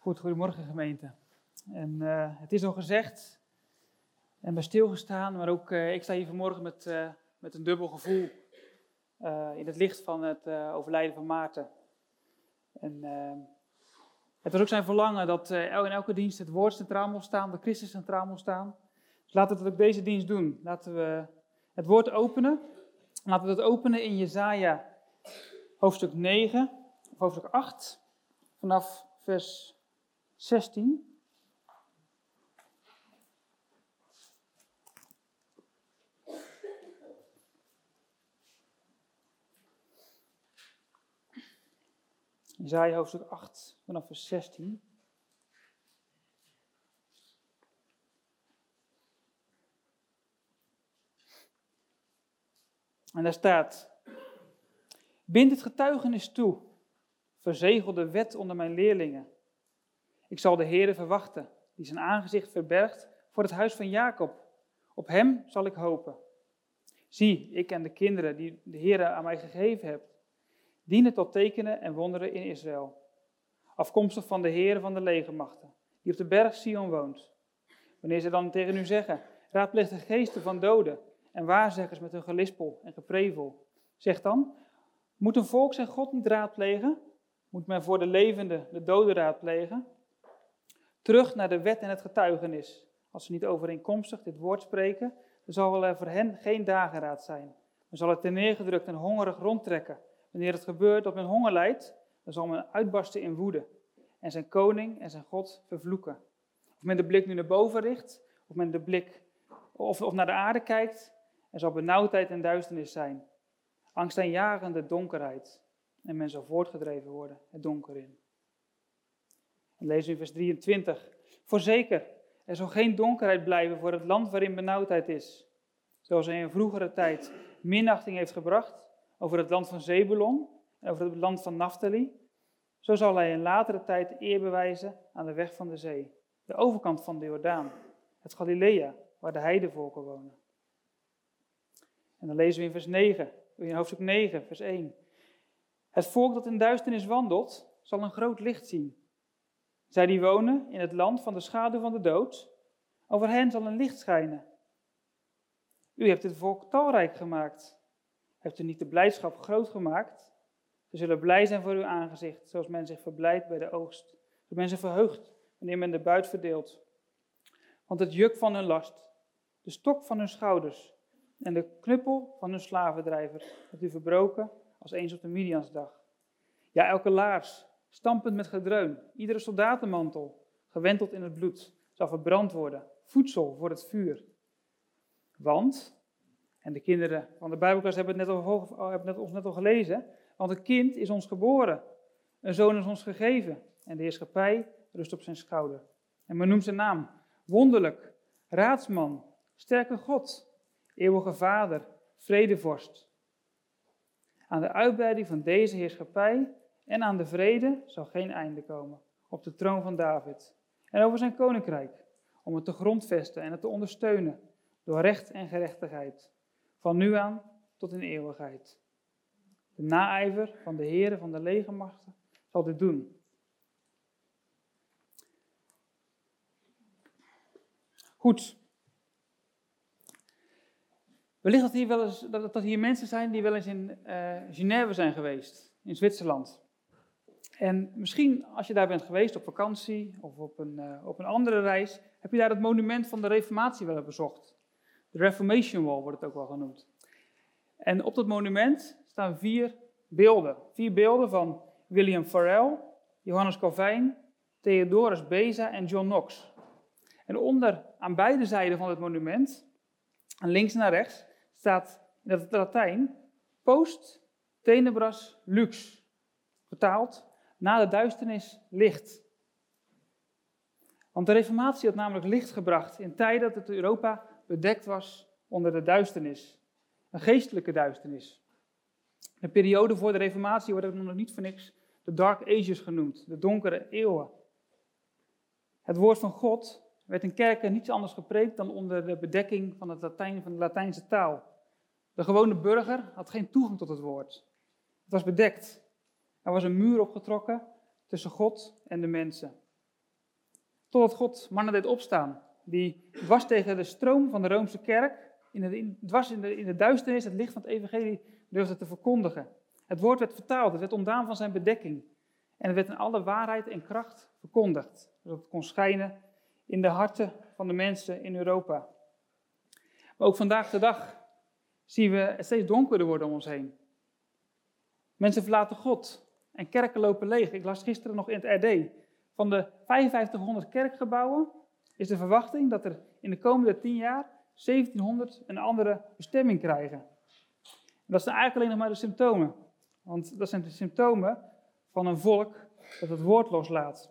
Goed, goedemorgen gemeente. En uh, het is al gezegd en bij stilgestaan, maar ook uh, ik sta hier vanmorgen met, uh, met een dubbel gevoel in het licht van het overlijden van Maarten. En het was ook zijn verlangen dat in elke dienst het woord centraal mocht staan, de Christus centraal mocht staan. Dus laten we dat ook deze dienst doen. Laten we het woord openen. Laten we dat openen in Jezaja hoofdstuk 9, of hoofdstuk 8, vanaf vers 16. Isaiah hoofdstuk 8 vanaf vers 16. En daar staat: Bind het getuigenis toe, verzegel de wet onder mijn leerlingen. Ik zal de Heere verwachten, die zijn aangezicht verbergt voor het huis van Jacob. Op hem zal ik hopen. Zie, ik en de kinderen die de Heere aan mij gegeven hebt, dienen tot tekenen en wonderen in Israël. Afkomstig van de Heere van de legermachten, die op de berg Sion woont. Wanneer ze dan tegen u zeggen, raadpleeg de geesten van doden en waarzeggers met hun gelispel en geprevel. Zeg dan, moet een volk zijn God niet raadplegen? Moet men voor de levende de doden raadplegen? Terug naar de wet en het getuigenis. Als ze niet overeenkomstig dit woord spreken, dan zal er voor hen geen dageraad zijn. Men zal het neergedrukt en hongerig rondtrekken. Wanneer het gebeurt dat men honger lijdt, dan zal men uitbarsten in woede en zijn koning en zijn God vervloeken. Of men de blik nu naar boven richt, of men de blik of, of naar de aarde kijkt, er zal benauwdheid en duisternis zijn. Angstaanjagende donkerheid. En men zal voortgedreven worden het donker in. En lezen we in vers 23. Voorzeker, er zal geen donkerheid blijven voor het land waarin benauwdheid is. Zoals hij in vroegere tijd minachting heeft gebracht over het land van Zebulon en over het land van Naphtali. Zo zal hij in latere tijd eer bewijzen aan de weg van de zee, de overkant van de Jordaan, het Galilea, waar de heidevolken wonen. En dan lezen we in vers 9, in hoofdstuk 9, vers 1. Het volk dat in duisternis wandelt, zal een groot licht zien. Zij die wonen in het land van de schaduw van de dood, over hen zal een licht schijnen. U hebt het volk talrijk gemaakt. Heeft u niet de blijdschap groot gemaakt? Ze zullen blij zijn voor uw aangezicht, zoals men zich verblijdt bij de oogst. Zoals men zich verheugt wanneer men de buit verdeelt. Want het juk van hun last, de stok van hun schouders en de knuppel van hun slavendrijver hebt u verbroken als eens op de Midiansdag. Ja, elke laars, stampend met gedreun, iedere soldatenmantel, gewenteld in het bloed, zal verbrand worden, voedsel voor het vuur. Want, en de kinderen van de Bijbelklas hebben, het net al, hebben het ons net al gelezen, want een kind is ons geboren, een zoon is ons gegeven en de heerschappij rust op zijn schouder. En men noemt zijn naam wonderlijk, raadsman, sterke God, eeuwige Vader, vredevorst. Aan de uitbreiding van deze heerschappij en aan de vrede zal geen einde komen op de troon van David en over zijn koninkrijk, om het te grondvesten en het te ondersteunen door recht en gerechtigheid, van nu aan tot in eeuwigheid. De naijver van de Heere van de legermachten zal dit doen. Goed, Wellicht dat hier, wel eens, dat, dat hier mensen zijn die wel eens in uh, Genève zijn geweest, in Zwitserland. En misschien als je daar bent geweest op vakantie of op een, uh, op een andere reis, heb je daar het monument van de Reformatie wel bezocht. De Reformation Wall wordt het ook wel genoemd. En op dat monument staan vier beelden. Vier beelden van William Farel, Johannes Calvijn, Theodorus Beza en John Knox. En onder, aan beide zijden van het monument, aan links naar rechts, staat in het Latijn post tenebras lux. Vertaald, na de duisternis licht. Want de reformatie had namelijk licht gebracht in tijden dat het Europa bedekt was onder de duisternis. Een geestelijke duisternis. De periode voor de reformatie wordt ook nog niet voor niks de Dark Ages genoemd, de donkere eeuwen. Het woord van God werd in kerken niets anders gepreekt dan onder de bedekking van, het Latijn, van de Latijnse taal. De gewone burger had geen toegang tot het woord. Het was bedekt. Er was een muur opgetrokken tussen God en de mensen. Totdat God mannen deed opstaan, die dwars tegen de stroom van de Roomse kerk, in in, dwars de, in de duisternis, het licht van het evangelie durfde te verkondigen. Het woord werd vertaald, het werd ontdaan van zijn bedekking. En het werd in alle waarheid en kracht verkondigd, zodat het kon schijnen in de harten van de mensen in Europa. Maar ook vandaag de dag zien we het steeds donkerder worden om ons heen. Mensen verlaten God en kerken lopen leeg. Ik las gisteren nog in het RD. Van de 5500 kerkgebouwen is de verwachting dat er in de komende 10 jaar 1700 een andere bestemming krijgen. En dat zijn eigenlijk alleen nog maar de symptomen. Want dat zijn de symptomen van een volk dat het woord loslaat.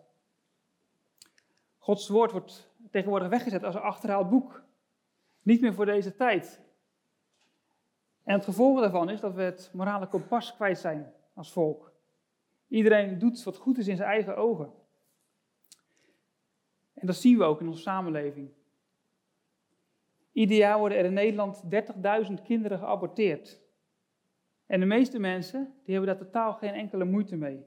Gods woord wordt tegenwoordig weggezet als een achterhaald boek. Niet meer voor deze tijd. En het gevolg daarvan is dat we het morale kompas kwijt zijn als volk. Iedereen doet wat goed is in zijn eigen ogen. En dat zien we ook in onze samenleving. Ieder jaar worden er in Nederland 30.000 kinderen geaborteerd. En de meeste mensen die hebben daar totaal geen enkele moeite mee.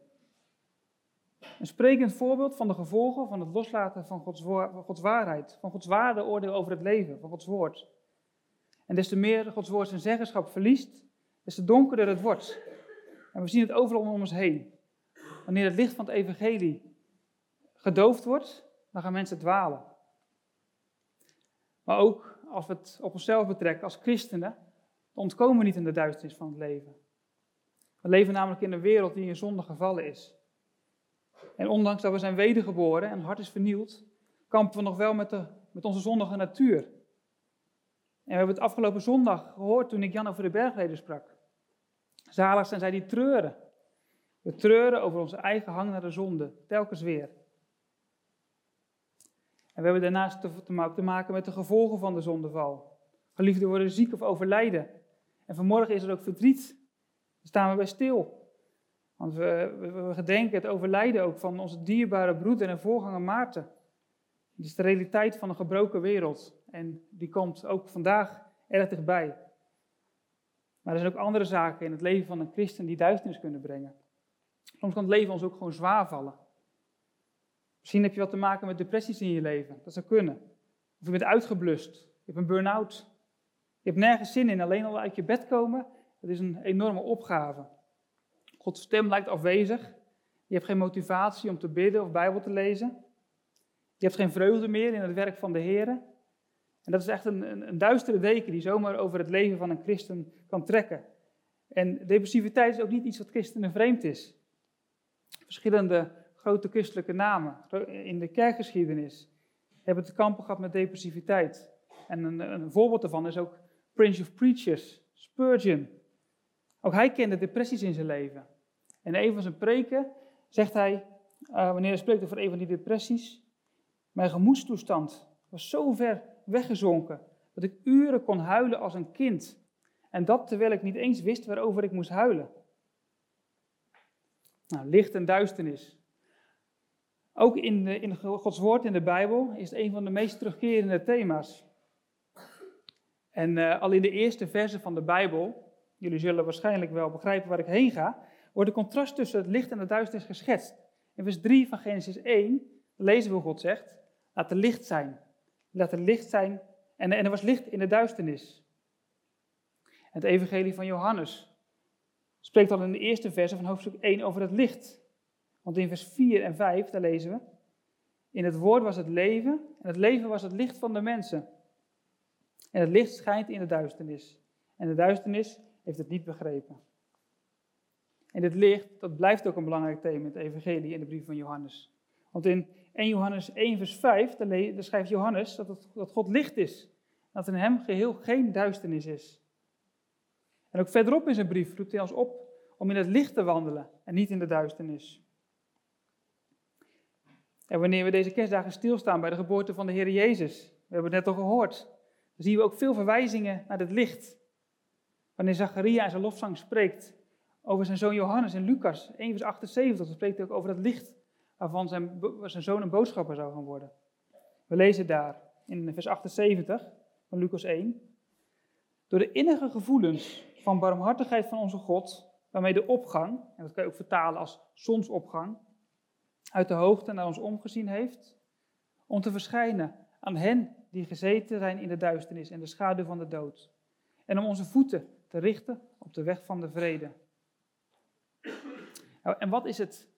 Een sprekend voorbeeld van de gevolgen van het loslaten van Gods, Gods waarheid, van Gods waardeoordeel over het leven, van Gods woord. En des te meer Gods woord zijn zeggenschap verliest, des te donkerder het wordt. En we zien het overal om ons heen. Wanneer het licht van het evangelie gedoofd wordt, dan gaan mensen dwalen. Maar ook als we het op onszelf betrekken als christenen, dan ontkomen we niet in de duisternis van het leven. We leven namelijk in een wereld die in zonde gevallen is. En ondanks dat we zijn wedergeboren en hart is vernieuwd, kampen we nog wel met, de, met onze zondige natuur. En we hebben het afgelopen zondag gehoord toen ik Jan over de bergleden sprak. Zalig zijn zij die treuren. We treuren over onze eigen hang naar de zonde, telkens weer. En we hebben daarnaast te, maken met de gevolgen van de zondeval. Geliefden worden ziek of overlijden. En vanmorgen is er ook verdriet. Daar staan we bij stil. Want we, we, gedenken het overlijden ook van onze dierbare broeder en voorganger Maarten. Het is de realiteit van een gebroken wereld. En die komt ook vandaag erg dichtbij. Maar er zijn ook andere zaken in het leven van een christen die duisternis kunnen brengen. Soms kan het leven ons ook gewoon zwaar vallen. Misschien heb je wat te maken met depressies in je leven. Dat zou kunnen. Of je bent uitgeblust. Je hebt een burn-out. Je hebt nergens zin in. Alleen al uit je bed komen, dat is een enorme opgave. Gods stem lijkt afwezig. Je hebt geen motivatie om te bidden of Bijbel te lezen. Je hebt geen vreugde meer in het werk van de Heer. En dat is echt een, een, een duistere deken die zomaar over het leven van een christen kan trekken. En depressiviteit is ook niet iets wat christenen vreemd is. Verschillende grote christelijke namen in de kerkgeschiedenis hebben te kampen gehad met depressiviteit. En een, een voorbeeld daarvan is ook Prince of Preachers, Spurgeon. Ook hij kende depressies in zijn leven. En in een van zijn preken zegt hij, uh, wanneer hij spreekt over een van die depressies, mijn gemoedstoestand was zo ver weggezonken dat ik uren kon huilen als een kind. En dat terwijl ik niet eens wist waarover ik moest huilen. Nou, licht en duisternis. Ook in, de, in Gods woord in de Bijbel is het een van de meest terugkerende thema's. En uh, al in de eerste verse van de Bijbel, jullie zullen waarschijnlijk wel begrijpen waar ik heen ga, wordt het contrast tussen het licht en de duisternis geschetst. In vers 3 van Genesis 1 lezen we hoe God zegt, laat er licht zijn. Laat er licht zijn. En, en er was licht in de duisternis. Het evangelie van Johannes spreekt al in de eerste verse van hoofdstuk 1 over het licht. Want in vers 4 en 5, daar lezen we, in het woord was het leven en het leven was het licht van de mensen. En het licht schijnt in de duisternis. En de duisternis heeft het niet begrepen. En dit licht, dat blijft ook een belangrijk thema in het evangelie in de brief van Johannes. Want in 1 Johannes 1 vers 5, daar schrijft Johannes dat, het, dat God licht is. Dat in hem geheel geen duisternis is. En ook verderop in zijn brief roept hij ons op om in het licht te wandelen en niet in de duisternis. En wanneer we deze kerstdagen stilstaan bij de geboorte van de Heer Jezus, we hebben het net al gehoord, dan zien we ook veel verwijzingen naar het licht. Wanneer Zacharia in zijn lofzang spreekt over zijn zoon Johannes in Lucas 1 vers 78, dan spreekt hij ook over het licht waarvan zijn, zijn zoon een boodschapper zou gaan worden. We lezen daar in vers 78 van Lucas 1. Door de innige gevoelens van barmhartigheid van onze God, waarmee de opgang, en dat kan je ook vertalen als zonsopgang, uit de hoogte naar ons omgezien heeft, om te verschijnen aan hen die gezeten zijn in de duisternis en de schaduw van de dood. En om onze voeten te richten op de weg van de vrede. Nou, en wat is het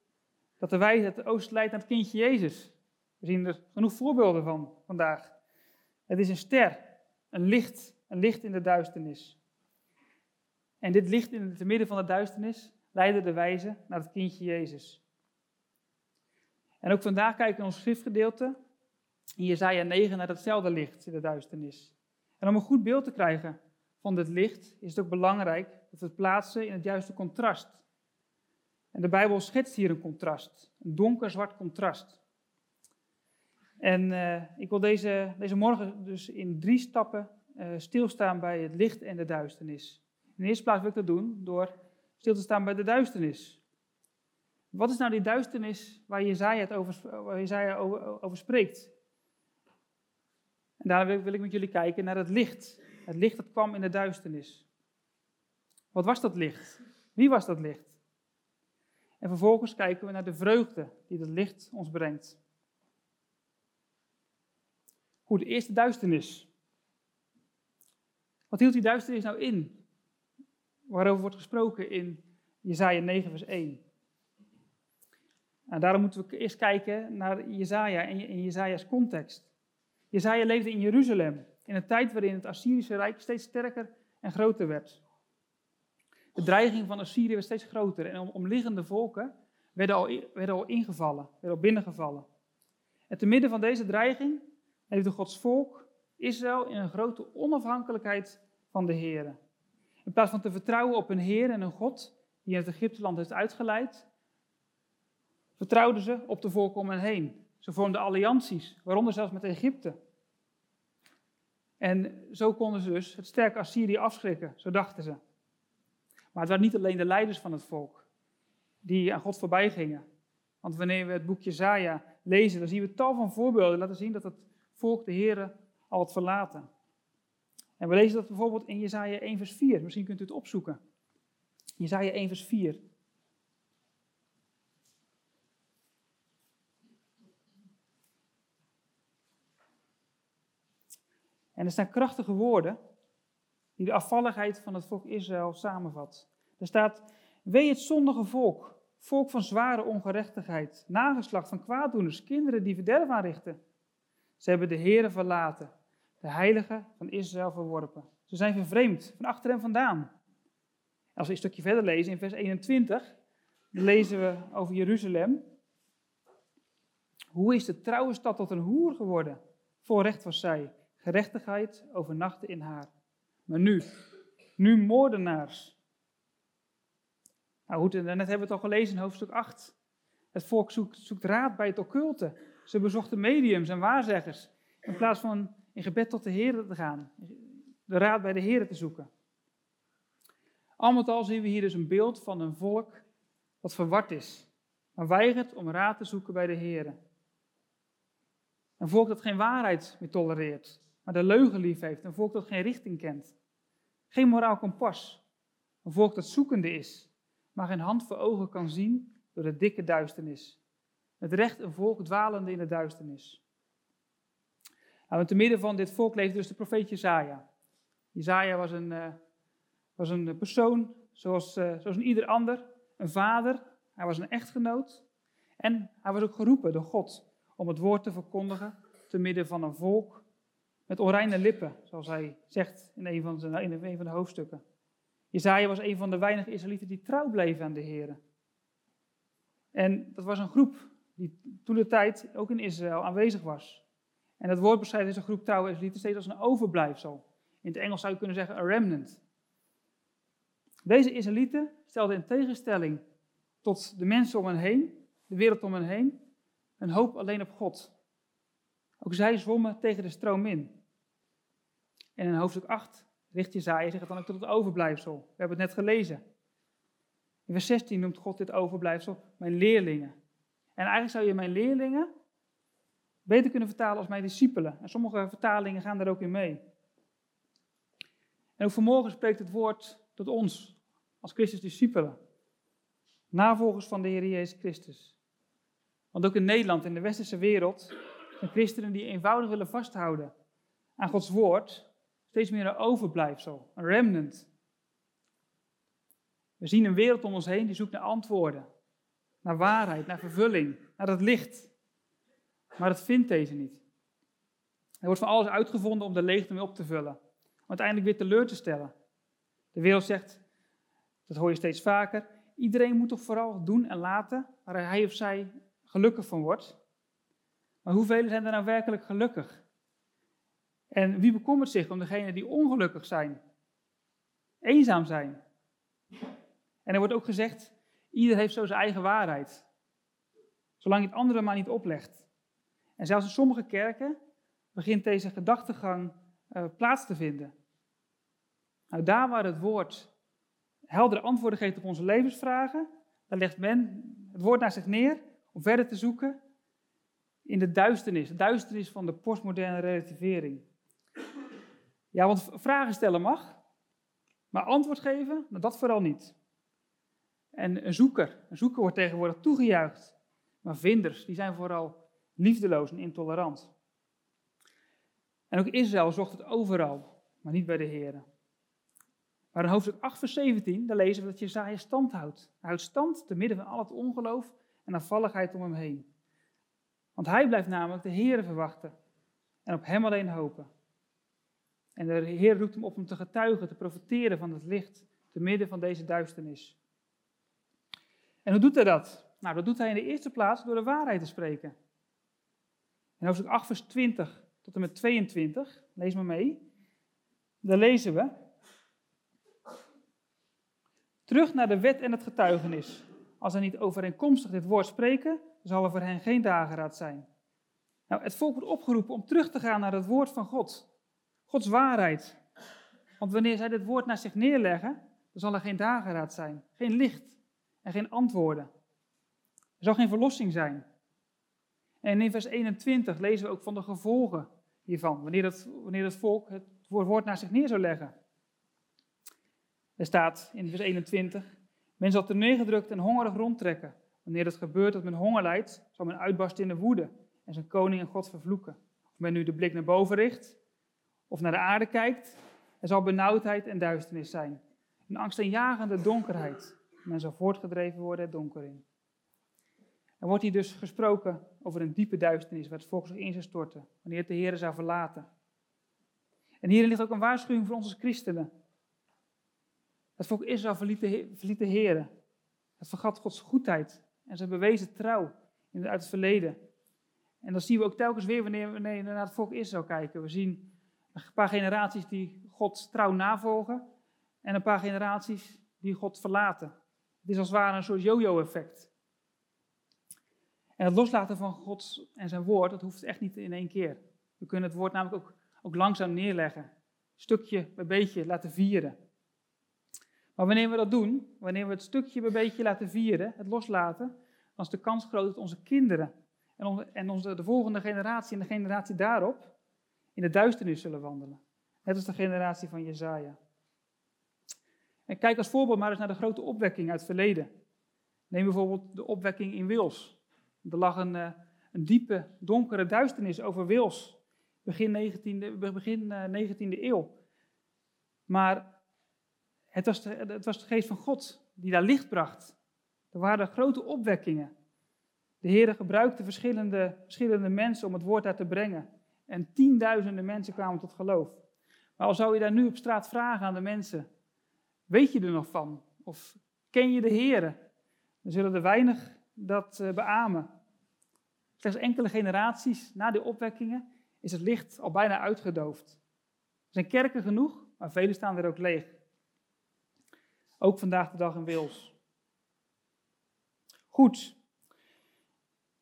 dat de wijze het oost leidt naar het kindje Jezus? We zien er genoeg voorbeelden van vandaag. Het is een ster, een licht, een licht in de duisternis. En dit licht in het midden van de duisternis leidde de wijze naar het kindje Jezus. En ook vandaag kijken we ons schriftgedeelte in Jezaja 9 naar hetzelfde licht in de duisternis. En om een goed beeld te krijgen van dit licht is het ook belangrijk dat we het plaatsen in het juiste contrast. En de Bijbel schetst hier een contrast, een donker-zwart contrast. En uh, ik wil deze, deze morgen dus in drie stappen uh, stilstaan bij het licht en de duisternis. In de eerste plaats wil ik dat doen door stil te staan bij de duisternis. Wat is nou die duisternis waar Jezaja, het over, waar over, over spreekt? En daar wil, wil ik met jullie kijken naar het licht. Het licht dat kwam in de duisternis. Wat was dat licht? Wie was dat licht? En vervolgens kijken we naar de vreugde die dat licht ons brengt. Goed, de duisternis. Wat hield die duisternis nou in? Waarover wordt gesproken in Jezaja 9 vers 1. Nou, daarom moeten we eerst kijken naar Jezaja en in Jezaja's context. Jezaja leefde in Jeruzalem, in een tijd waarin het Assyrische Rijk steeds sterker en groter werd. De dreiging van Assyrië werd steeds groter en omliggende volken werden al, werden al ingevallen, werden al binnengevallen. En te midden van deze dreiging leefde Gods volk, Israël, in een grote onafhankelijkheid van de Heer. In plaats van te vertrouwen op een Heer en een God die het Egypteland heeft uitgeleid, vertrouwden ze op de volken om hen heen. Ze vormden allianties, waaronder zelfs met Egypte. En zo konden ze dus het sterke Assyrië afschrikken, zo dachten ze. Maar het waren niet alleen de leiders van het volk die aan God voorbij gingen. Want wanneer we het boekje Zaja lezen, dan zien we tal van voorbeelden laten zien dat het volk de Heeren al had verlaten. En we lezen dat bijvoorbeeld in Jezaja 1 vers 4. Misschien kunt u het opzoeken. Jezaja 1 vers 4. En er staan krachtige woorden die de afvalligheid van het volk Israël samenvat. Er staat, wee het zondige volk, volk van zware ongerechtigheid, nageslacht van kwaaddoeners, kinderen die verderf aanrichten. Ze hebben de Heere verlaten, de heilige van Israël verworpen. Ze zijn vervreemd van achter hem vandaan. Als we een stukje verder lezen, in vers 21, lezen we over Jeruzalem. Hoe is de trouwe stad tot een hoer geworden? Voor recht was zij. Gerechtigheid overnachtte in haar. Maar nu, nu moordenaars. Nou goed, net hebben we het al gelezen in hoofdstuk 8. Het volk zoekt, zoekt raad bij het occulte. Ze bezochten mediums en waarzeggers. In plaats van in gebed tot de Heer te gaan. De raad bij de Heer te zoeken. Al met al zien we hier dus een beeld van een volk dat verward is. Maar weigert om raad te zoeken bij de Heer. Een volk dat geen waarheid meer tolereert maar de leugen lief heeft. Een volk dat geen richting kent. Geen moraal kompas. Een volk dat zoekende is, maar geen hand voor ogen kan zien door de dikke duisternis. Het recht een volk dwalende in de duisternis. Nou, te midden van dit volk leefde dus de profeet Jezaja. Jezaja was een, uh, was een persoon zoals, uh, zoals een ieder ander. Een vader, hij was een echtgenoot. En hij was ook geroepen door God om het woord te verkondigen te midden van een volk met onreine lippen, zoals hij zegt in een van, zijn, in een van de hoofdstukken. Jezaja was een van de weinige Israëlieten die trouw bleven aan de Heer. En dat was een groep die toen de tijd ook in Israël aanwezig was. En dat woord beschrijft deze groep trouwe Israëlieten steeds als een overblijfsel. In het Engels zou je kunnen zeggen een remnant. Deze Israëlieten stelden in tegenstelling tot de mensen om hen heen, de wereld om hen heen, een hoop alleen op God. Ook zij zwommen tegen de stroom in. En in hoofdstuk 8 richt Jezaja zich dan ook tot het overblijfsel. We hebben het net gelezen. In vers 16 noemt God dit overblijfsel mijn leerlingen. En eigenlijk zou je mijn leerlingen beter kunnen vertalen als mijn discipelen. En sommige vertalingen gaan daar ook in mee. En ook vanmorgen spreekt het woord tot ons als Christus discipelen. Navolgers van de Heer Jezus Christus. Want ook in Nederland, in de westerse wereld, zijn christenen die eenvoudig willen vasthouden aan Gods woord, steeds meer een overblijfsel, een remnant. We zien een wereld om ons heen die zoekt naar antwoorden, naar waarheid, naar vervulling, naar het licht. Maar dat vindt deze niet. Er wordt van alles uitgevonden om de leegte mee op te vullen, om uiteindelijk weer teleur te stellen. De wereld zegt, dat hoor je steeds vaker, iedereen moet toch vooral doen en laten waar hij of zij gelukkig van wordt. Maar hoeveel zijn er nou werkelijk gelukkig? En wie bekommert zich om degenen die ongelukkig zijn, eenzaam zijn? En er wordt ook gezegd, ieder heeft zo zijn eigen waarheid. Zolang je het andere maar niet oplegt. En zelfs in sommige kerken begint deze gedachtegang uh, plaats te vinden. Nou, daar waar het woord heldere antwoorden geeft op onze levensvragen, daar legt men het woord naar zich neer om verder te zoeken in de duisternis, de duisternis van de postmoderne relativering. Ja, want vragen stellen mag, maar antwoord geven, nou, dat vooral niet. En een zoeker, een zoeker wordt tegenwoordig toegejuicht, maar vinders, die zijn vooral liefdeloos en intolerant. En ook Israël zocht het overal, maar niet bij de Heer. Maar in hoofdstuk 8, vers 17, daar lezen we dat Jezaja stand houdt. Hij houdt stand te midden van al het ongeloof en afvalligheid om hem heen. Want hij blijft namelijk de Heer verwachten en op hem alleen hopen. En de Heer roept hem op om te getuigen, te profiteren van het licht te midden van deze duisternis. En hoe doet hij dat? Nou, dat doet hij in de eerste plaats door de waarheid te spreken. In hoofdstuk 8, vers 20 tot en met 22, lees maar mee. Daar lezen we. Terug naar de wet en het getuigenis. Als zij niet overeenkomstig dit woord spreken, zal er voor hen geen dageraad zijn. Nou, het volk wordt opgeroepen om terug te gaan naar het woord van God. Gods waarheid. Want wanneer zij dit woord naar zich neerleggen, dan zal er geen dageraad zijn, geen licht en geen antwoorden. Er zal geen verlossing zijn. En in vers 21 lezen we ook van de gevolgen hiervan, wanneer het, wanneer het volk het woord naar zich neer zou leggen. Er staat in vers 21, men zal ter neergedrukt en hongerig rondtrekken. Wanneer het gebeurt dat men honger lijdt, zal men uitbarsten in de woede en zijn koning en God vervloeken. Of men nu de blik naar boven richt of naar de aarde kijkt, er zal benauwdheid en duisternis zijn. Een angstaanjagende donkerheid. Men zal voortgedreven worden het donker in. Er wordt hier dus gesproken over een diepe duisternis waar het volk zich in zou storten, wanneer het de Heer zou verlaten. En hierin ligt ook een waarschuwing voor als christenen. Het volk Israël verliet de, Heer. Het vergat Gods goedheid en zijn bewezen trouw uit het verleden. En dat zien we ook telkens weer wanneer we naar het volk Israël kijken. We zien een paar generaties die God trouw navolgen en een paar generaties die God verlaten. Het is als het ware een soort yo-yo-effect. En het loslaten van God en zijn woord, dat hoeft echt niet in één keer. We kunnen het woord namelijk ook, ook langzaam neerleggen. Stukje bij beetje laten vieren. Maar wanneer we dat doen, wanneer we het stukje bij beetje laten vieren, het loslaten, dan is de kans groot dat onze kinderen en, onze, en onze, de volgende generatie en de generatie daarop in de duisternis zullen wandelen. Net als de generatie van Jezaja. En kijk als voorbeeld maar eens naar de grote opwekking uit het verleden. Neem bijvoorbeeld de opwekking in Wils. Er lag een, eh, een diepe, donkere duisternis over Wils, begin 19e, begin 19e eh, eeuw. Maar het was, de, het was geest van God die daar licht bracht. Er waren grote opwekkingen. De Heer gebruikte verschillende, verschillende mensen om het woord daar te brengen. En tienduizenden mensen kwamen tot geloof. Maar al zou je daar nu op straat vragen aan de mensen: Weet je er nog van? Of ken je de Heer? Dan zullen er weinig dat uh, beamen. Slechts enkele generaties na die opwekkingen is het licht al bijna uitgedoofd. Er zijn kerken genoeg, maar vele staan weer ook leeg. Ook vandaag de dag in Wils. Goed,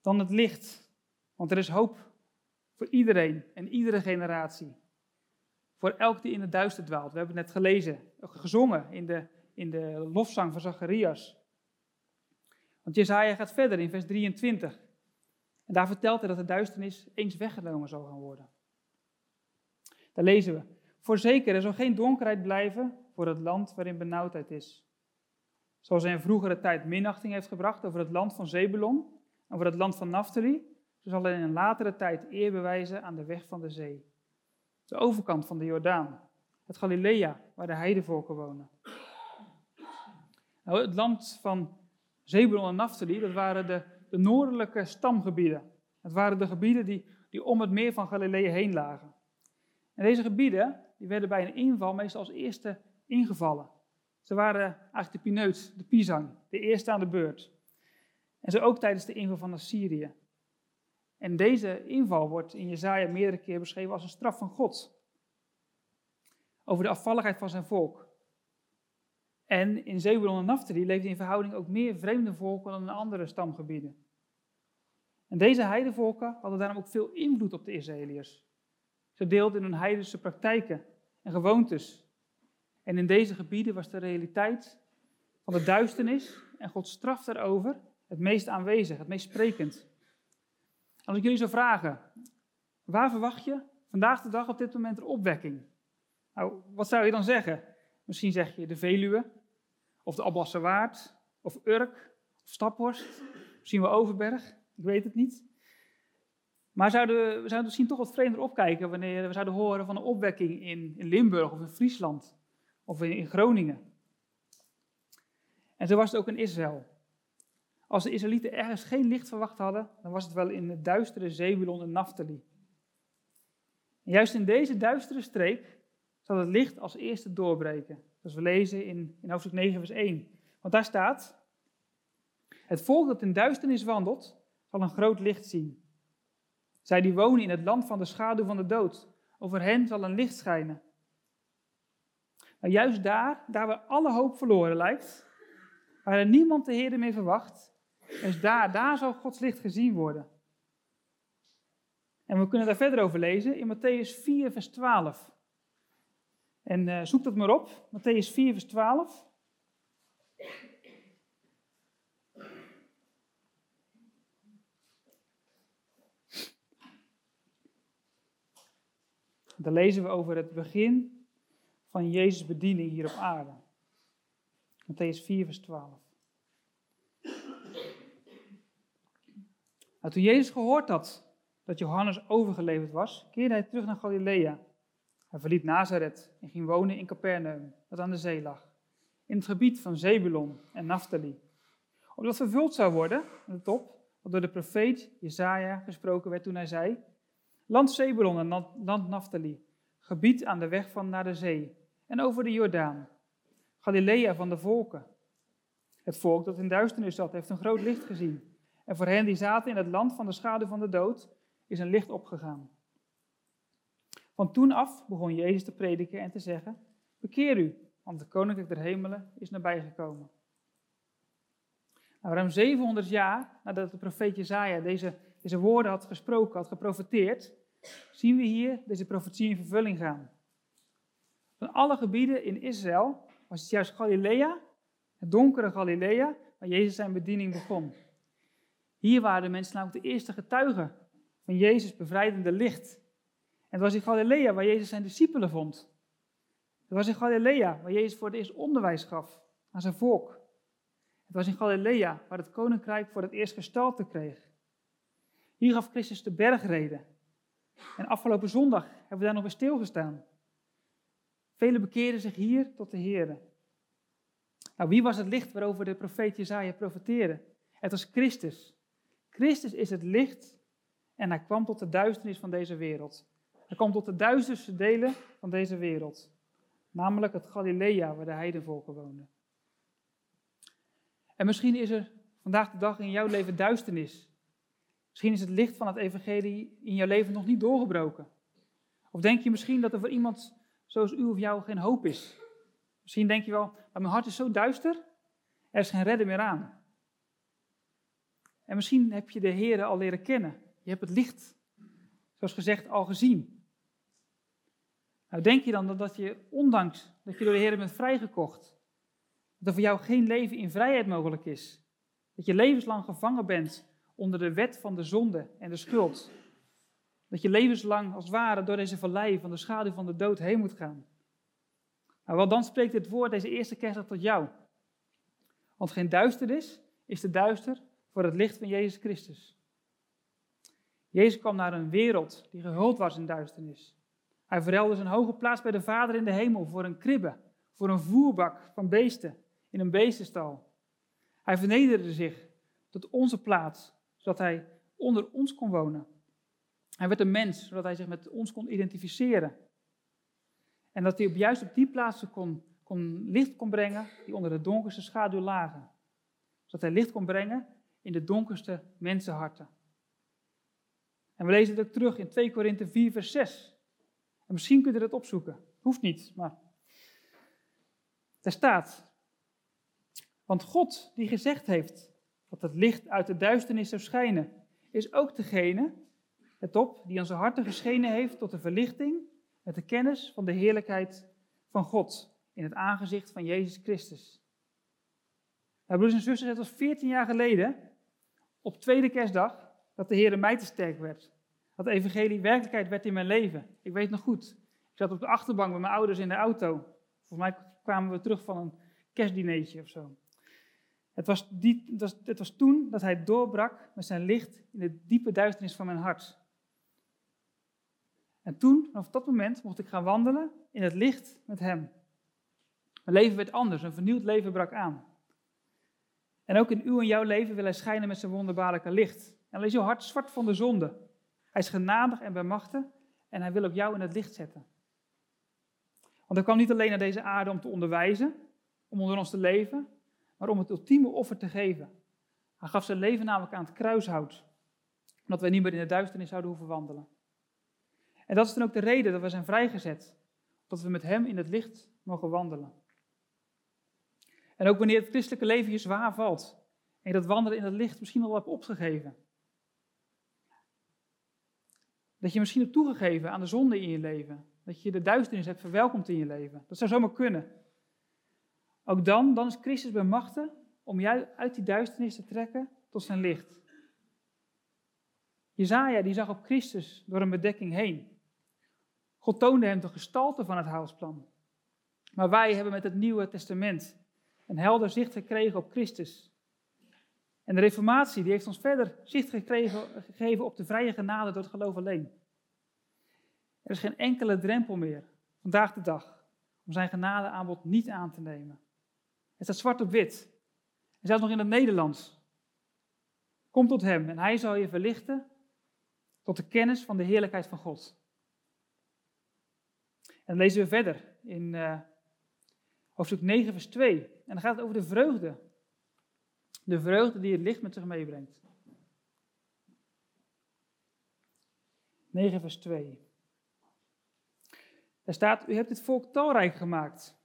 dan het licht. Want er is hoop voor iedereen en iedere generatie. Voor elk die in het duister dwaalt. We hebben het net gelezen, gezongen in de, in de lofzang van Zacharias. Want Jezaja gaat verder in vers 23. En daar vertelt hij dat de duisternis eens weggenomen zal gaan worden. Daar lezen we. Voorzeker, er zal geen donkerheid blijven voor het land waarin benauwdheid is. Zoals hij in vroegere tijd minachting heeft gebracht over het land van Zebulon, over het land van Naphtali, Ze zal in een latere tijd eer bewijzen aan de weg van de zee. De overkant van de Jordaan. Het Galilea, waar de heidevolken wonen. Nou, het land van Zebulon en Naphtali, dat waren de, de noordelijke stamgebieden. Het waren de gebieden die, die om het meer van Galilea heen lagen. En deze gebieden die werden bij een inval meestal als eerste ingevallen. Ze waren eigenlijk de pineut, de pisang, de eerste aan de beurt. En zo ook tijdens de inval van Assyrië. En deze inval wordt in Jezaja meerdere keer beschreven als een straf van God. Over de afvalligheid van zijn volk. En in Zebulon en Naphtali leefden in verhouding ook meer vreemde volken dan in andere stamgebieden. En deze heidevolken hadden daarom ook veel invloed op de Israëliërs. Ze deelden hun heidense praktijken en gewoontes. En in deze gebieden was de realiteit van de duisternis en Gods straf daarover het meest aanwezig, het meest sprekend. Als ik jullie zou vragen, waar verwacht je vandaag de dag op dit moment een opwekking? Nou, wat zou je dan zeggen? Misschien zeg je de Veluwe, of de Alblasse Waard, of Urk, of Staphorst, misschien wel Overberg, ik weet het niet. Maar zouden we, we zouden misschien toch wat vreemder opkijken wanneer we zouden horen van een opwekking in, in Limburg of in Friesland of in, in Groningen. En zo was het ook in Israël. Als de Israëlieten ergens geen licht verwacht hadden, dan was het wel in het duistere Zebulon en Naphtali. Juist in deze duistere streek zal het licht als eerste doorbreken. Zoals we lezen in, in hoofdstuk 9, vers 1. Want daar staat: Het volk dat in duisternis wandelt, zal een groot licht zien. Zij die wonen in het land van de schaduw van de dood, over hen zal een licht schijnen. Maar juist daar, daar waar alle hoop verloren lijkt, waar er niemand de Heer meer verwacht, is daar, daar zal Gods licht gezien worden. En we kunnen daar verder over lezen in Matthäus 4, vers 12. En uh, zoek dat maar op, Matthäus 4, vers 12. Daar lezen we over het begin van Jezus' bediening hier op aarde. Matthäus 4, vers 12. Nou, toen Jezus gehoord had dat Johannes overgeleverd was, keerde hij terug naar Galilea. Hij verliet Nazareth en ging wonen in Capernaum, dat aan de zee lag, in het gebied van Zebulon en Naphtali. Omdat vervuld zou worden, de top, wat door de profeet Jesaja gesproken werd toen hij zei, Land Zebulon en land Naphtali, gebied aan de weg van naar de zee en over de Jordaan, Galilea van de volken. Het volk dat in duisternis zat, heeft een groot licht gezien. En voor hen die zaten in het land van de schaduw van de dood, is een licht opgegaan. Van toen af begon Jezus te prediken en te zeggen: Bekeer u, want de koninkrijk der hemelen is nabijgekomen. Nou, ruim 700 jaar nadat de profeet Jezaja deze deze woorden had gesproken, had geprofeteerd, zien we hier deze profetie in vervulling gaan. Van alle gebieden in Israël was het juist Galilea, het donkere Galilea, waar Jezus zijn bediening begon. Hier waren de mensen namelijk de eerste getuigen van Jezus' bevrijdende licht. En het was in Galilea waar Jezus zijn discipelen vond. Het was in Galilea waar Jezus voor het eerst onderwijs gaf aan zijn volk. Het was in Galilea waar het koninkrijk voor het eerst gestalte kreeg. Hier gaf Christus de bergreden. En afgelopen zondag hebben we daar nog bij stilgestaan. Velen bekeerden zich hier tot de Heer. Nou, wie was het licht waarover de profeet Jezaja profeteerde? Het was Christus. Christus is het licht en hij kwam tot de duisternis van deze wereld. Hij kwam tot de duisterste delen van deze wereld. Namelijk het Galilea waar de heidenvolken woonden. En misschien is er vandaag de dag in jouw leven duisternis. Misschien is het licht van het evangelie in jouw leven nog niet doorgebroken. Of denk je misschien dat er voor iemand zoals u of jou geen hoop is. Misschien denk je wel, maar mijn hart is zo duister, er is geen redden meer aan. En misschien heb je de Heer al leren kennen. Je hebt het licht, zoals gezegd, al gezien. Nou, denk je dan dat je, ondanks dat je door de Heer bent vrijgekocht, dat er voor jou geen leven in vrijheid mogelijk is? Dat je levenslang gevangen bent onder de wet van de zonde en de schuld. Dat je levenslang als het ware door deze vallei van de schaduw van de dood heen moet gaan. Nou, wel dan spreekt dit woord deze eerste kerstdag tot jou. Want geen duisternis is te duister voor het licht van Jezus Christus. Jezus kwam naar een wereld die gehuld was in duisternis. Hij verruilde zijn hoge plaats bij de Vader in de hemel voor een kribbe, voor een voerbak van beesten in een beestenstal. Hij vernederde zich tot onze plaats, zodat hij onder ons kon wonen. Hij werd een mens, zodat hij zich met ons kon identificeren. En dat hij op juist op die plaatsen kon, kon licht kon brengen die onder de donkerste schaduw lagen. Zodat hij licht kon brengen in de donkerste mensenharten. En we lezen het ook terug in 2 Korinthe 4, vers 6. En misschien kunt u dat opzoeken. Hoeft niet, maar. Daar staat. Want God die gezegd heeft dat het licht uit de duisternis zou schijnen, is ook degene, het op, die onze harten geschenen heeft tot de verlichting met de kennis van de heerlijkheid van God in het aangezicht van Jezus Christus. Nou, broeders en zusters, het was 14 jaar geleden, op tweede kerstdag, dat de Heer mij te sterk werd. Dat de evangelie werkelijkheid werd in mijn leven. Ik weet nog goed. Ik zat op de achterbank met mijn ouders in de auto. Volgens mij kwamen we terug van een kerstdineetje of zo. Het was, die, was, toen dat hij doorbrak met zijn licht in de diepe duisternis van mijn hart. En toen, vanaf dat moment, mocht ik gaan wandelen in het licht met hem. Mijn leven werd anders, een vernieuwd leven brak aan. En ook in uw en jouw leven wil hij schijnen met zijn wonderbaarlijke licht. En dan is jouw hart zwart van de zonde. Hij is genadig en bij machten en hij wil ook jou in het licht zetten. Want hij kwam niet alleen naar deze aarde om te onderwijzen, om onder ons te leven, maar om het ultieme offer te geven. Hij gaf zijn leven namelijk aan het kruishout, omdat wij niet meer in de duisternis zouden hoeven wandelen. En dat is dan ook de reden dat we zijn vrijgezet, dat we met hem in het licht mogen wandelen. En ook wanneer het christelijke leven je zwaar valt en je dat wandelen in het licht misschien al hebt opgegeven. Dat je misschien hebt toegegeven aan de zonde in je leven. Dat je de duisternis hebt verwelkomd in je leven. Dat zou zomaar kunnen. Ook dan, dan is Christus bij machten om jou uit die duisternis te trekken tot zijn licht. Jezaja die zag op Christus door een bedekking heen. God toonde hem de gestalte van het haalsplan. Maar wij hebben met het Nieuwe Testament een helder zicht gekregen op Christus. En de Reformatie die heeft ons verder zicht gekregen, gegeven op de vrije genade door het geloof alleen. Er is geen enkele drempel meer, vandaag de dag, om zijn genadeaanbod niet aan te nemen. Het staat zwart op wit. En zelfs nog in het Nederlands. Kom tot hem en hij zal je verlichten tot de kennis van de heerlijkheid van God. En dan lezen we verder in uh, hoofdstuk 9, vers 2. En dan gaat het over de vreugde. De vreugde die het licht met zich meebrengt. 9, vers 2. Daar staat, u hebt het volk talrijk gemaakt.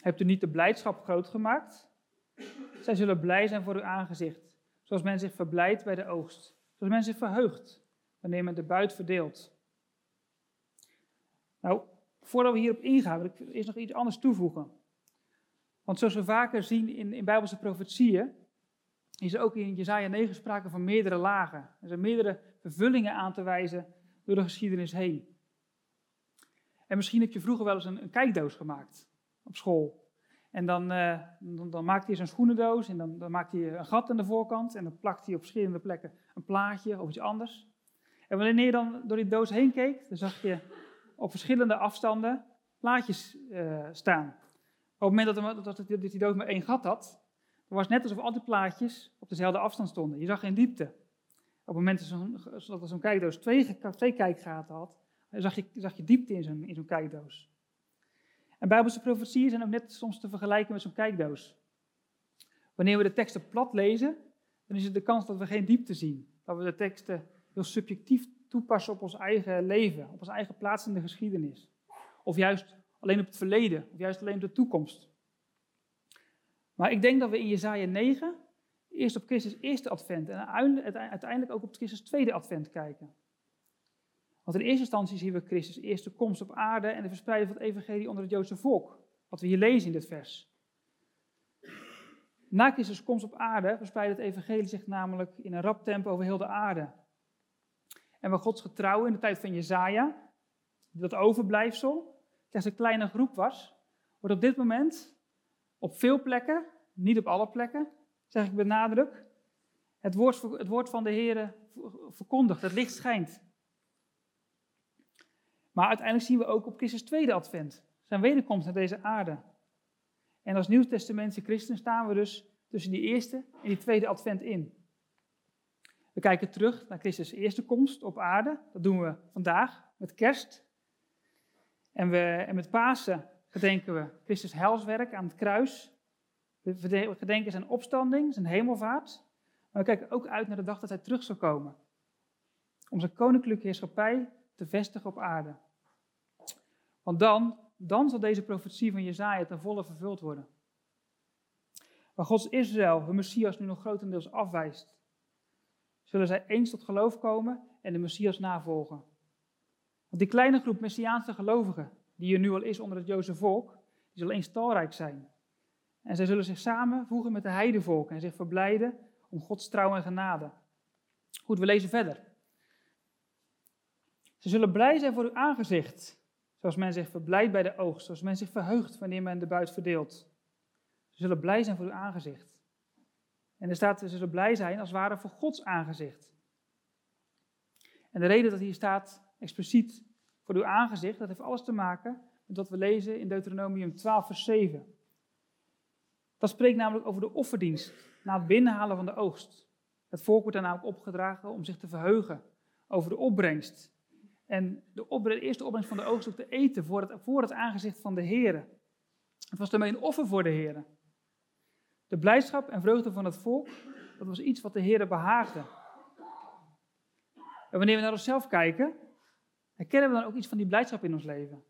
Hebt u niet de blijdschap groot gemaakt? Zij zullen blij zijn voor uw aangezicht, zoals men zich verblijdt bij de oogst. Zoals men zich verheugt wanneer men de buit verdeelt. Nou, voordat we hierop ingaan, wil ik eerst nog iets anders toevoegen. Want zoals we vaker zien in, in Bijbelse profetieën, is er ook in Jezaja 9 sprake van meerdere lagen. Er zijn meerdere vervullingen aan te wijzen door de geschiedenis heen. En misschien heb je vroeger wel eens een, een kijkdoos gemaakt op school. En dan, uh, dan, dan maakte je zo'n schoenendoos en dan, dan maakte je een gat aan de voorkant en dan plakte je op verschillende plekken een plaatje of iets anders. En wanneer je dan door die doos heen keek, dan zag je op verschillende afstanden plaatjes uh, staan. Op het moment dat, dat, die doos maar één gat had, was het net alsof al die plaatjes op dezelfde afstand stonden. Je zag geen diepte. Op het moment dat zo'n kijkdoos twee, twee kijkgaten had, zag je, zag je diepte in zo'n kijkdoos. En Bijbelse profetieën zijn ook net soms te vergelijken met zo'n kijkdoos. Wanneer we de teksten plat lezen, dan is het de kans dat we geen diepte zien. Dat we de teksten heel subjectief toepassen op ons eigen leven, op onze eigen plaats in de geschiedenis. Of juist alleen op het verleden, of juist alleen op de toekomst. Maar ik denk dat we in Jezaja 9 eerst op Christus eerste advent en uiteindelijk ook op Christus tweede advent kijken. Want in eerste instantie zien we Christus eerste komst op aarde en de verspreiding van het evangelie onder het Joodse volk. Wat we hier lezen in dit vers. Na Christus komst op aarde verspreidt het evangelie zich namelijk in een rap tempo over heel de aarde. En waar Gods getrouw in de tijd van Jezaja, dat overblijfsel, slechts een kleine groep was, wordt op dit moment op veel plekken, niet op alle plekken, zeg ik benadruk, het woord, het woord van de Heer verkondigt, het licht schijnt. Maar uiteindelijk zien we ook op Christus tweede advent, zijn wederkomst naar deze aarde. En als Nieuwtestamentse christen staan we dus tussen die eerste en die tweede advent in. We kijken terug naar Christus' eerste komst op aarde. Dat doen we vandaag met kerst. En, we, en met Pasen gedenken we Christus' helswerk aan het kruis. We gedenken zijn opstanding, zijn hemelvaart. Maar we kijken ook uit naar de dag dat hij terug zal komen. Om zijn koninklijke heerschappij te vestigen op aarde. Want dan, dan zal deze profetie van Jezaja ten volle vervuld worden. Waar Gods Israël hun Messias nu nog grotendeels afwijst, zullen zij eens tot geloof komen en de Messias navolgen. Want die kleine groep Messiaanse gelovigen, die er nu al is onder het Joodse volk, die zal eens talrijk zijn. En zij zullen zich samenvoegen met de heidevolken en zich verblijden om Gods trouw en genade. Goed, we lezen verder. Ze zullen blij zijn voor uw aangezicht, zoals men zich verblijdt bij de oogst, zoals men zich verheugt wanneer men de buit verdeelt. Ze zullen blij zijn voor uw aangezicht. En er staat, ze zullen blij zijn als ware voor Gods aangezicht. En de reden dat hier staat expliciet voor uw aangezicht, dat heeft alles te maken met wat we lezen in Deuteronomium 12, vers 7. Dat spreekt namelijk over de offerdienst na het binnenhalen van de oogst. Het volk wordt daar namelijk opgedragen om zich te verheugen over de opbrengst. En de, eerste opbrengst van de oogst ook te eten voor het, voor het aangezicht van de Heer. Het was daarmee een offer voor de Heer. De blijdschap en vreugde van het volk, dat was iets wat de Heer behaagde. En wanneer we naar onszelf kijken, herkennen we dan ook iets van die blijdschap in ons leven.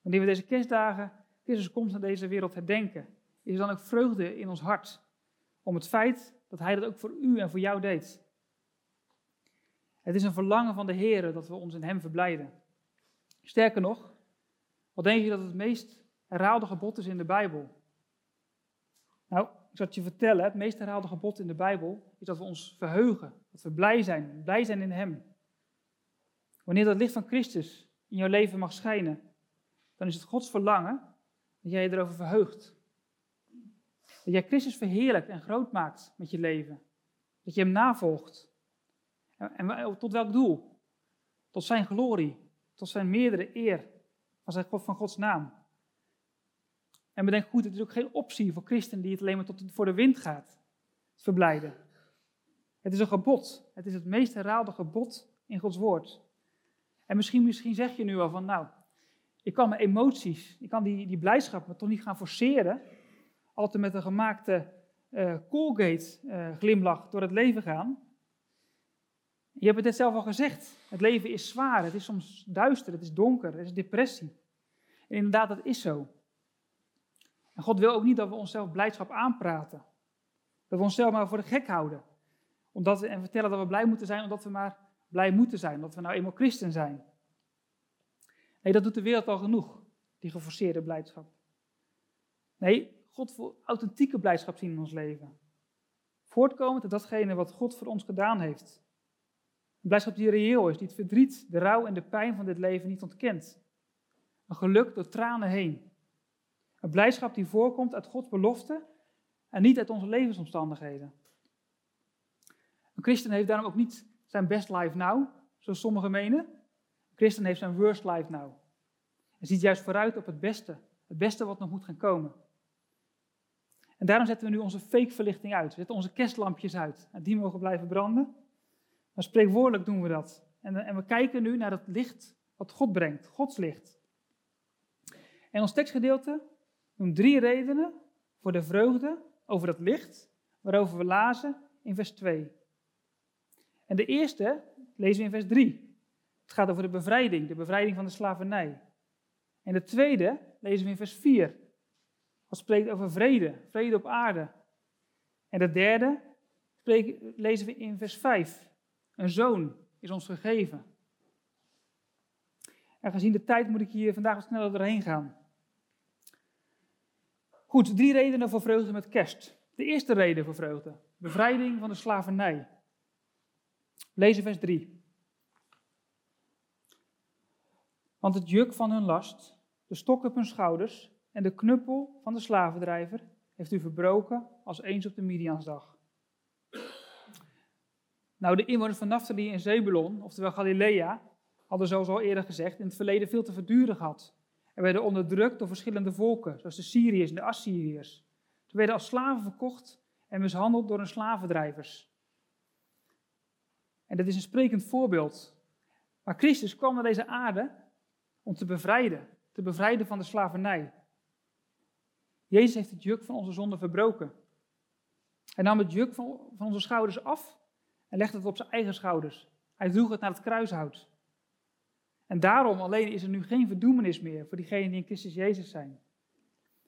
Wanneer we deze kerstdagen, Christus komt naar deze wereld herdenken, is er dan ook vreugde in ons hart. Om het feit dat Hij dat ook voor u en voor jou deed. Het is een verlangen van de Heer dat we ons in Hem verblijden. Sterker nog, wat denk je dat het meest herhaalde gebod is in de Bijbel? Nou, ik zal het je vertellen, het meest herhaalde gebod in de Bijbel is dat we ons verheugen, dat we blij zijn, blij zijn in Hem. Wanneer dat licht van Christus in jouw leven mag schijnen, dan is het Gods verlangen dat jij je erover verheugt. Dat jij Christus verheerlijkt en groot maakt met je leven. Dat je Hem navolgt. En tot welk doel? Tot Zijn glorie, tot Zijn meerdere eer van, zijn, van Gods naam. En bedenk goed, het is ook geen optie voor christenen die het alleen maar tot voor de wind gaat. verblijden. Het is een gebod. Het is het meest herhaalde gebod in Gods woord. En misschien, misschien zeg je nu al van, nou, ik kan mijn emoties, ik kan die, die blijdschap toch niet gaan forceren. Altijd met een gemaakte uh, Colgate uh, glimlach door het leven gaan. Je hebt het net zelf al gezegd. Het leven is zwaar, het is soms duister, het is donker, het is depressie. En inderdaad, dat is zo. En God wil ook niet dat we onszelf blijdschap aanpraten. Dat we onszelf maar voor de gek houden. Omdat we, en vertellen dat we blij moeten zijn omdat we maar blij moeten zijn. Omdat we nou eenmaal christen zijn. Nee, dat doet de wereld al genoeg. Die geforceerde blijdschap. Nee, God wil authentieke blijdschap zien in ons leven. Voortkomend uit datgene wat God voor ons gedaan heeft. Een blijdschap die reëel is, die het verdriet, de rouw en de pijn van dit leven niet ontkent. Een geluk door tranen heen. Een blijdschap die voorkomt uit Gods belofte en niet uit onze levensomstandigheden. Een christen heeft daarom ook niet zijn best life now, zoals sommigen menen. Een christen heeft zijn worst life now. En ziet juist vooruit op het beste, het beste wat nog moet gaan komen. En daarom zetten we nu onze fake verlichting uit. We zetten onze kerstlampjes uit. En die mogen blijven branden. Maar spreekwoordelijk doen we dat. En, en we kijken nu naar het licht wat God brengt, Gods licht. En ons tekstgedeelte noemt drie redenen voor de vreugde over het licht, waarover we lazen in vers 2. En de eerste lezen we in vers 3. Het gaat over de bevrijding, de bevrijding van de slavernij. En de tweede lezen we in vers 4. Dat spreekt over vrede, vrede op aarde. En de derde lezen we in vers 5. Een zoon is ons gegeven. En gezien de tijd moet ik hier vandaag wat sneller doorheen gaan. Goed, drie redenen voor vreugde met kerst. De eerste reden voor vreugde: bevrijding van de slavernij. Lezen vers 3. Want het juk van hun last, de stok op hun schouders en de knuppel van de slavendrijver heeft u verbroken als eens op de Midiansdag. Nou, de inwoners van Naphtali en Zebulon, oftewel Galilea, hadden zoals al eerder gezegd in het verleden veel te verduren gehad. En werden onderdrukt door verschillende volken, zoals de Syriërs en de Assyriërs. Ze werden als slaven verkocht en mishandeld door hun slavendrijvers. En dit is een sprekend voorbeeld. Maar Christus kwam naar deze aarde om te bevrijden, te bevrijden van de slavernij. Jezus heeft het juk van onze zonde verbroken. Hij nam het juk van, van onze schouders af en legde het op zijn eigen schouders. Hij droeg het naar het kruishout. En daarom alleen is er nu geen verdoemenis meer voor diegenen die in Christus Jezus zijn.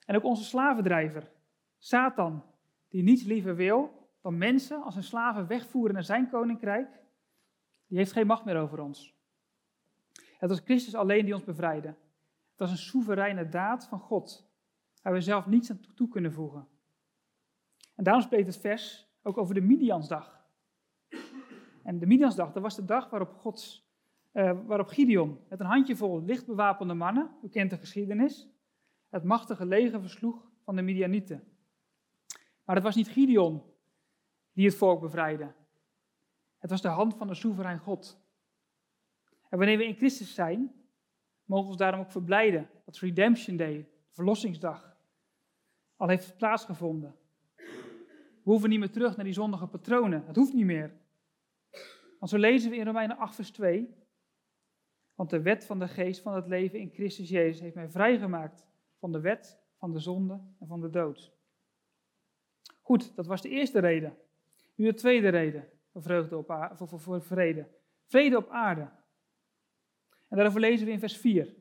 En ook onze slavendrijver, Satan, die niets liever wil dan mensen als een slaven wegvoeren naar zijn koninkrijk, die heeft geen macht meer over ons. Het was Christus alleen die ons bevrijdde. Het was een soevereine daad van God, waar we zelf niets aan toe kunnen voegen. En daarom spreekt het vers ook over de Midiansdag. En de Midiansdag, dat was de dag waarop, Gods, uh, waarop Gideon met een handjevol lichtbewapende mannen, u kent de geschiedenis, het machtige leger versloeg van de Midianieten. Maar het was niet Gideon die het volk bevrijdde. Het was de hand van de soeverein God. En wanneer we in Christus zijn, mogen we ons daarom ook verblijden dat Redemption Day, verlossingsdag, al heeft plaatsgevonden. We hoeven niet meer terug naar die zondige patronen. Het hoeft niet meer. Want zo lezen we in Romeinen 8, vers 2. Want de wet van de geest van het leven in Christus Jezus heeft mij vrijgemaakt van de wet, van de zonde en van de dood. Goed, dat was de eerste reden. Nu de tweede reden voor, vreugde op aarde, voor, voor, vrede. Vrede op aarde. En daarover lezen we in vers 4.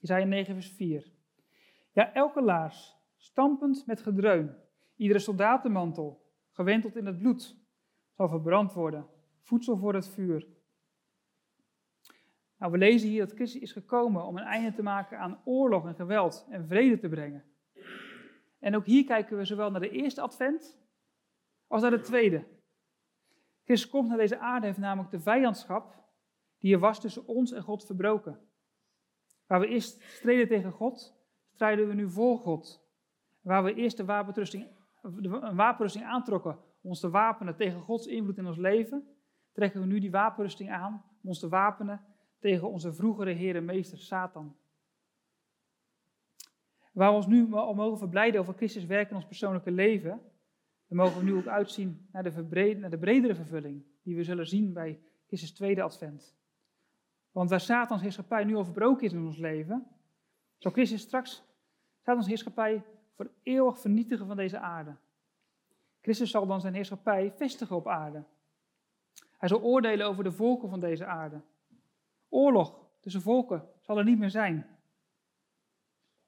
Isaiah 9, vers 4. Ja, elke laars, stampend met gedreun, iedere soldatenmantel, gewenteld in het bloed, zal verbrand worden, voedsel voor het vuur. Nou, we lezen hier dat Christus is gekomen om een einde te maken aan oorlog en geweld en vrede te brengen. En ook hier kijken we zowel naar de eerste advent als naar de tweede. Christus komt naar deze aarde, heeft namelijk de vijandschap die er was tussen ons en God verbroken. Waar we eerst streden tegen God, strijden we nu voor God. Waar we eerst de wapenrusting, wapenrusting aantrokken ons te wapenen tegen Gods invloed in ons leven, trekken we nu die wapenrusting aan om ons te wapenen tegen onze vroegere Heer en Meester Satan. Waar we ons nu al mogen verblijden over Christus werk in ons persoonlijke leven, dan mogen we nu ook uitzien naar de, naar de bredere vervulling die we zullen zien bij Christus tweede advent. Want waar Satans heerschappij nu al verbroken is in ons leven, zal Christus straks Satans heerschappij voor eeuwig vernietigen van deze aarde. Christus zal dan zijn heerschappij vestigen op aarde. Hij zal oordelen over de volken van deze aarde. Oorlog tussen volken zal er niet meer zijn.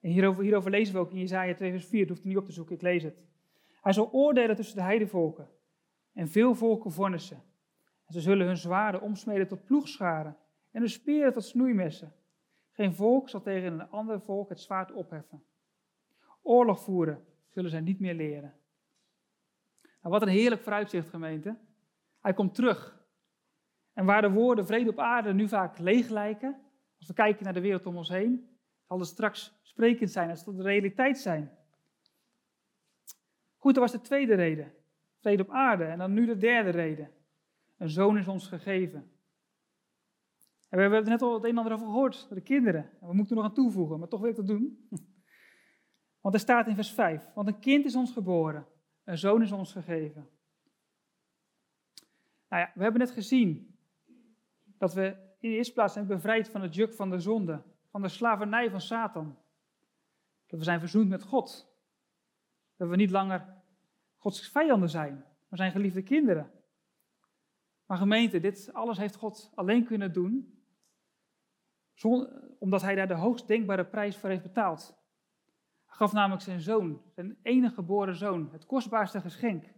En hierover, hierover lezen we ook in Jezaja 2 vers 4, het hoeft u niet op te zoeken, ik lees het. Hij zal oordelen tussen de heidevolken en veel volken vonnissen. En ze zullen hun zwaarden omsmeden tot ploegscharen en hun speren tot snoeimessen. Geen volk zal tegen een ander volk het zwaard opheffen. Oorlog voeren zullen zij niet meer leren. Nou, wat een heerlijk vooruitzicht, gemeente. Hij komt terug. En waar de woorden vrede op aarde nu vaak leeg lijken, als we kijken naar de wereld om ons heen, zal het straks sprekend zijn, het zal de realiteit zijn. Goed, dat was de tweede reden. Vrede op aarde. En dan nu de derde reden. Een zoon is ons gegeven. En we hebben het net al het een en ander over gehoord, de kinderen. En we moeten er nog aan toevoegen, maar toch wil ik dat doen. Want er staat in vers 5, want een kind is ons geboren, een zoon is ons gegeven. Nou ja, we hebben net gezien dat we in de eerste plaats zijn bevrijd van het juk van de zonde, van de slavernij van Satan. Dat we zijn verzoend met God. Dat we niet langer Gods vijanden zijn, maar zijn geliefde kinderen. Maar gemeente, dit alles heeft God alleen kunnen doen omdat hij daar de hoogst denkbare prijs voor heeft betaald. Hij gaf namelijk zijn zoon, zijn enige geboren zoon, het kostbaarste geschenk. En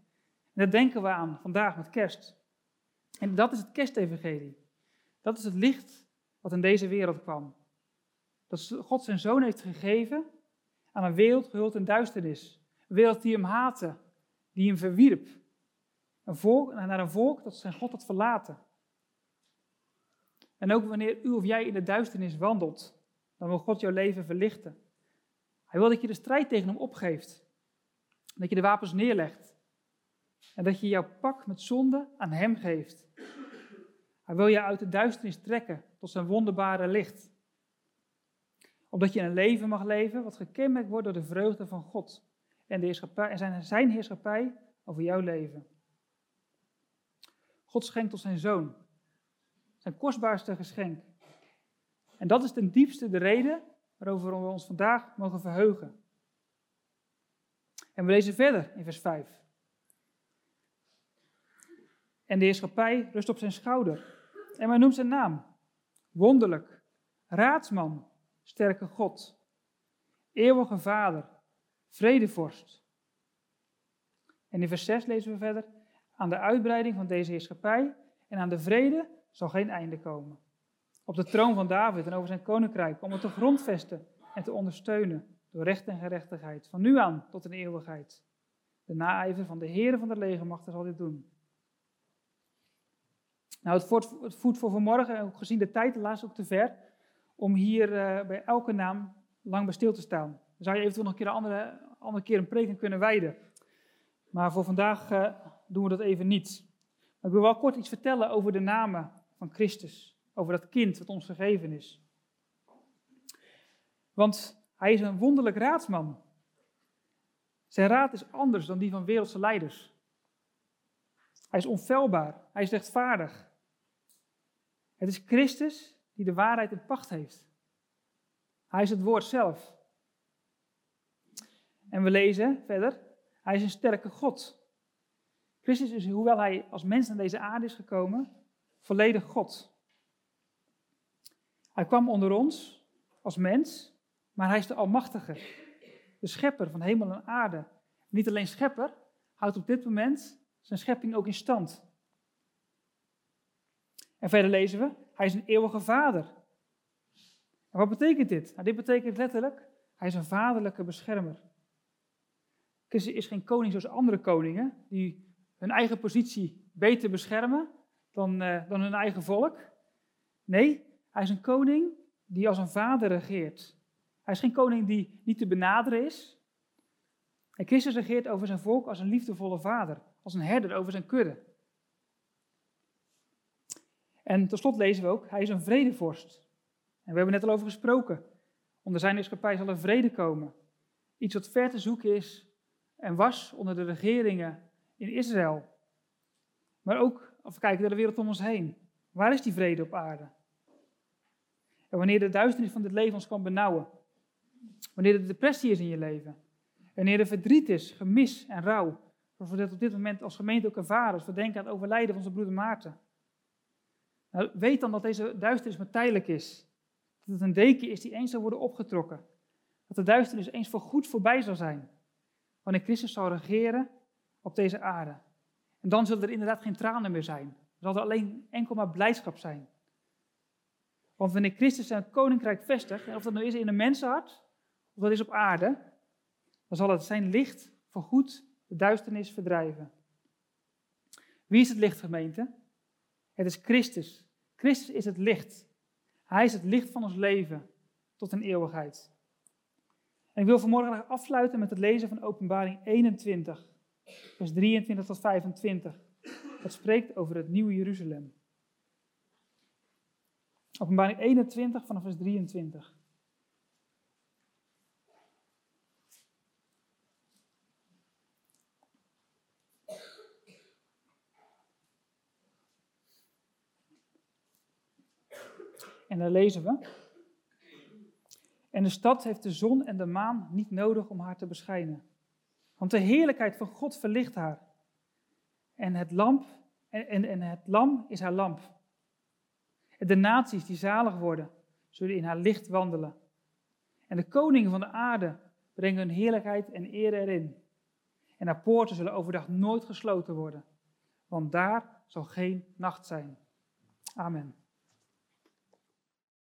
dat denken we aan vandaag met kerst. En dat is het kerstevangelie. Dat is het licht wat in deze wereld kwam. Dat God zijn zoon heeft gegeven aan een wereld gehuld in duisternis. Een wereld die hem haatte, die hem verwierp. Volk, naar een volk dat zijn God had verlaten. En ook wanneer u of jij in de duisternis wandelt, dan wil God jouw leven verlichten. Hij wil dat je de strijd tegen hem opgeeft. Dat je de wapens neerlegt. En dat je jouw pak met zonde aan Hem geeft. Hij wil je uit de duisternis trekken tot zijn wonderbare licht. Opdat je een leven mag leven wat gekenmerkt wordt door de vreugde van God en, de heerschappij, en zijn, heerschappij over jouw leven. God schenkt ons zijn zoon, zijn kostbaarste geschenk. En dat is ten diepste de reden waarover we ons vandaag mogen verheugen. En we lezen verder in vers 5. En de heerschappij rust op zijn schouder. En men noemt zijn naam. Wonderlijk, raadsman, sterke God, eeuwige Vader, vredevorst. En in vers 6 lezen we verder, aan de uitbreiding van deze heerschappij en aan de vrede zal geen einde komen. Op de troon van David en over zijn koninkrijk, om het te grondvesten en te ondersteunen door recht en gerechtigheid, van nu aan tot in eeuwigheid. De naijver van de Heere van de legermachten zal dit doen. Nou, het voedt voor vanmorgen, ook gezien de tijd, helaas ook te ver, om hier uh, bij elke naam lang bij stil te staan. Dan zou je eventueel nog een keer een andere, andere keer een preken kunnen wijden. Maar voor vandaag uh, doen we dat even niet. Maar ik wil wel kort iets vertellen over de namen van Christus. Over dat kind dat ons gegeven is. Want hij is een wonderlijk raadsman. Zijn raad is anders dan die van wereldse leiders. Hij is onfeilbaar. Hij is rechtvaardig. Het is Christus die de waarheid in pacht heeft. Hij is het woord zelf. En we lezen verder, hij is een sterke God. Christus is, hoewel hij als mens naar deze aarde is gekomen, volledig God. Hij kwam onder ons als mens, maar hij is de Almachtige, de schepper van hemel en aarde. Niet alleen schepper, houdt op dit moment zijn schepping ook in stand. En verder lezen we, hij is een eeuwige vader. En wat betekent dit? Nou, dit betekent letterlijk, hij is een vaderlijke beschermer. Christus is geen koning zoals andere koningen, die hun eigen positie beter beschermen dan, uh, dan hun eigen volk. Nee, hij is een koning die als een vader regeert. Hij is geen koning die niet te benaderen is. En Christus regeert over zijn volk als een liefdevolle vader, als een herder over zijn kudde. En tot slot lezen we ook, hij is een vredevorst. En we hebben net al over gesproken. Onder zijn heerschappij zal er vrede komen. Iets wat ver te zoeken is en was onder de regeringen in Israël. Maar ook, als we kijken naar de wereld om ons heen. Waar is die vrede op aarde? En wanneer de duisternis van dit leven ons kan benauwen. Wanneer er depressie is in je leven. Wanneer er verdriet is, gemis en rouw. Zoals we dat op dit moment als gemeente ook ervaren. Als we denken aan het overlijden van onze broeder Maarten. Nou, weet dan dat deze duisternis maar tijdelijk is. Dat het een deken is die eens zal worden opgetrokken. Dat de duisternis eens voor goed voorbij zal zijn. Wanneer Christus zal regeren op deze aarde. En dan zullen er inderdaad geen tranen meer zijn. Er zal er alleen enkel maar blijdschap zijn. Want wanneer Christus zijn koninkrijk vestigt, of dat nou is in een mensenhart, of dat is op aarde, dan zal het zijn licht voor goed de duisternis verdrijven. Wie is het licht, gemeente? Het is Christus. Christus is het licht. Hij is het licht van ons leven tot een eeuwigheid. En ik wil vanmorgen afsluiten met het lezen van Openbaring 21, vers 23 tot 25. Dat spreekt over het nieuwe Jeruzalem. Openbaring 21 vanaf vers 23. En daar lezen we. En de stad heeft de zon en de maan niet nodig om haar te beschijnen. Want de heerlijkheid van God verlicht haar. En het, lamp, en, en, en het lam is haar lamp. De naties die zalig worden, zullen in haar licht wandelen. En de koningen van de aarde brengen hun heerlijkheid en eer erin. En haar poorten zullen overdag nooit gesloten worden, want daar zal geen nacht zijn. Amen.